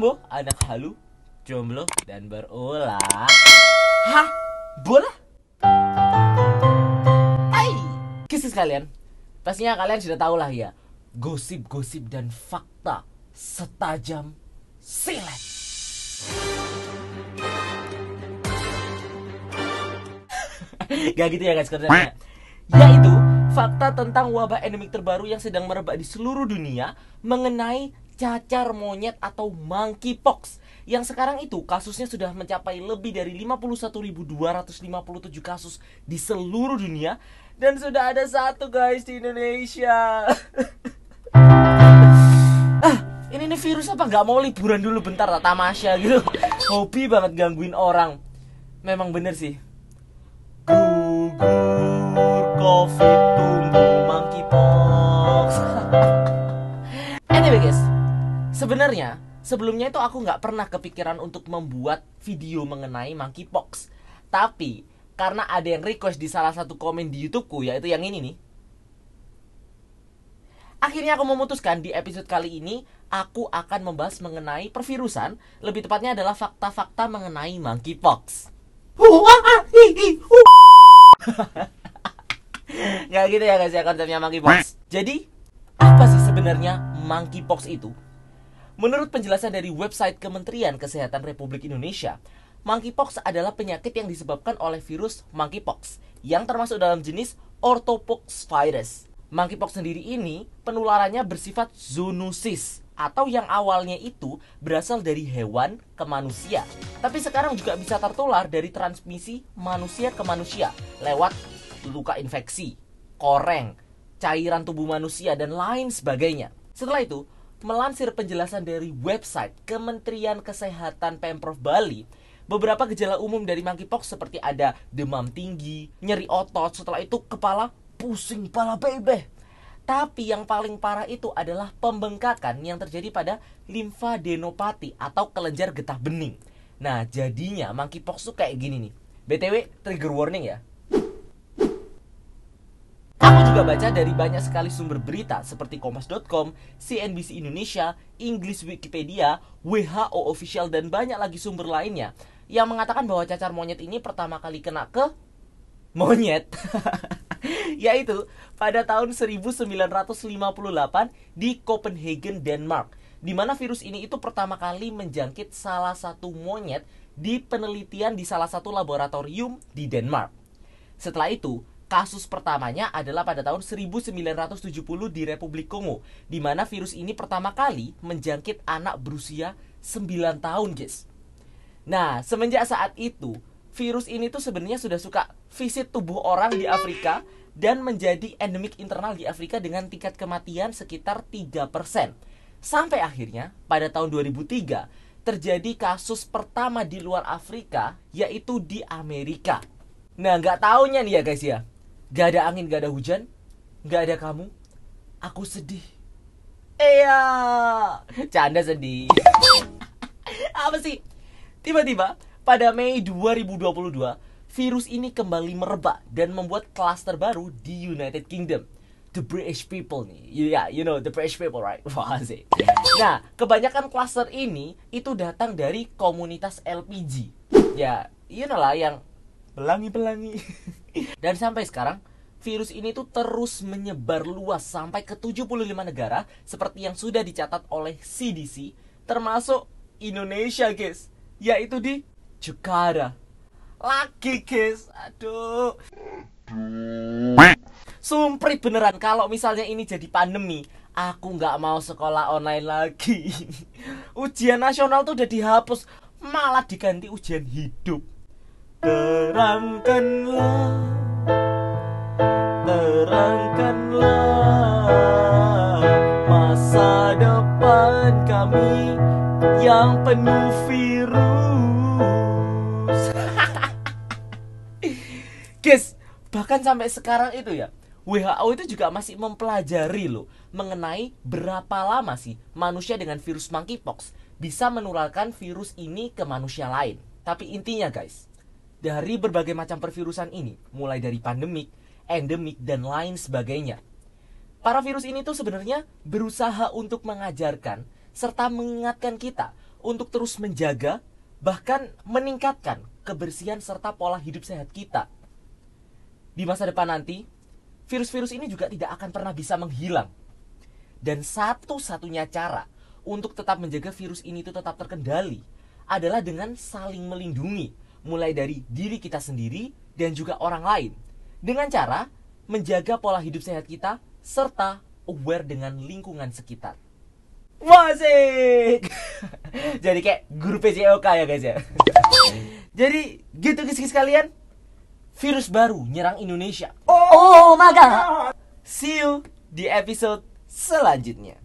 Ambo, anak halu, jomblo dan berulah. Hah? Bola? Hai, kisah sekalian. Pastinya kalian sudah tahu lah ya, gosip-gosip dan fakta setajam silet. Gak gitu ya guys kontennya. Yaitu fakta tentang wabah endemik terbaru yang sedang merebak di seluruh dunia mengenai cacar monyet atau monkeypox yang sekarang itu kasusnya sudah mencapai lebih dari 51.257 kasus di seluruh dunia dan sudah ada satu guys di Indonesia. ah, ini nih virus apa nggak mau liburan dulu bentar tak tamasya gitu. Hobi banget gangguin orang. Memang bener sih. Gugur covid Sebenarnya, sebelumnya itu aku nggak pernah kepikiran untuk membuat video mengenai monkeypox. Tapi, karena ada yang request di salah satu komen di YouTubeku, yaitu yang ini nih. Akhirnya aku memutuskan di episode kali ini, aku akan membahas mengenai pervirusan, lebih tepatnya adalah fakta-fakta mengenai monkeypox. Nggak gitu ya guys ya konsepnya monkeypox. Jadi, apa sih sebenarnya monkeypox itu? Menurut penjelasan dari website Kementerian Kesehatan Republik Indonesia, monkeypox adalah penyakit yang disebabkan oleh virus monkeypox yang termasuk dalam jenis orthopox virus. Monkeypox sendiri ini penularannya bersifat zoonosis atau yang awalnya itu berasal dari hewan ke manusia. Tapi sekarang juga bisa tertular dari transmisi manusia ke manusia lewat luka infeksi, koreng, cairan tubuh manusia dan lain sebagainya. Setelah itu, Melansir penjelasan dari website Kementerian Kesehatan Pemprov Bali, beberapa gejala umum dari monkeypox seperti ada demam tinggi, nyeri otot, setelah itu kepala pusing kepala bebeh. Tapi yang paling parah itu adalah pembengkakan yang terjadi pada limfadenopati atau kelenjar getah bening. Nah, jadinya monkeypox tuh kayak gini nih. BTW, trigger warning ya. Juga baca dari banyak sekali sumber berita seperti kompas.com, CNBC Indonesia, English Wikipedia, WHO official dan banyak lagi sumber lainnya yang mengatakan bahwa cacar monyet ini pertama kali kena ke monyet. Yaitu pada tahun 1958 di Copenhagen, Denmark, di mana virus ini itu pertama kali menjangkit salah satu monyet di penelitian di salah satu laboratorium di Denmark. Setelah itu, kasus pertamanya adalah pada tahun 1970 di Republik Kongo, di mana virus ini pertama kali menjangkit anak berusia 9 tahun, guys. Nah, semenjak saat itu, virus ini tuh sebenarnya sudah suka visit tubuh orang di Afrika dan menjadi endemik internal di Afrika dengan tingkat kematian sekitar 3%. Sampai akhirnya, pada tahun 2003, terjadi kasus pertama di luar Afrika, yaitu di Amerika. Nah, nggak taunya nih ya guys ya, Gak ada angin, gak ada hujan, gak ada kamu. Aku sedih. Iya, canda sedih. Apa sih? Tiba-tiba pada Mei 2022, virus ini kembali merebak dan membuat klaster baru di United Kingdom. The British people nih, yeah, you know the British people right? Wah sih. Nah, kebanyakan klaster ini itu datang dari komunitas LPG. Ya, you know lah yang pelangi-pelangi. Dan sampai sekarang virus ini tuh terus menyebar luas sampai ke 75 negara seperti yang sudah dicatat oleh CDC termasuk Indonesia guys yaitu di Jakarta. Lagi guys. Aduh. Sumprit beneran kalau misalnya ini jadi pandemi Aku nggak mau sekolah online lagi. Ujian nasional tuh udah dihapus Malah diganti ujian hidup Terangkanlah Terangkanlah Masa depan kami Yang penuh virus Guys, bahkan sampai sekarang itu ya WHO itu juga masih mempelajari loh mengenai berapa lama sih manusia dengan virus monkeypox bisa menularkan virus ini ke manusia lain. Tapi intinya guys, dari berbagai macam pervirusan ini, mulai dari pandemik, endemik, dan lain sebagainya. Para virus ini tuh sebenarnya berusaha untuk mengajarkan serta mengingatkan kita untuk terus menjaga bahkan meningkatkan kebersihan serta pola hidup sehat kita. Di masa depan nanti, virus-virus ini juga tidak akan pernah bisa menghilang. Dan satu-satunya cara untuk tetap menjaga virus ini itu tetap terkendali adalah dengan saling melindungi, mulai dari diri kita sendiri dan juga orang lain. Dengan cara menjaga pola hidup sehat kita serta aware dengan lingkungan sekitar. Wasik! Jadi kayak guru PJOK ya guys ya. Jadi gitu guys kalian. Virus baru nyerang Indonesia. Oh my god. See you di episode selanjutnya.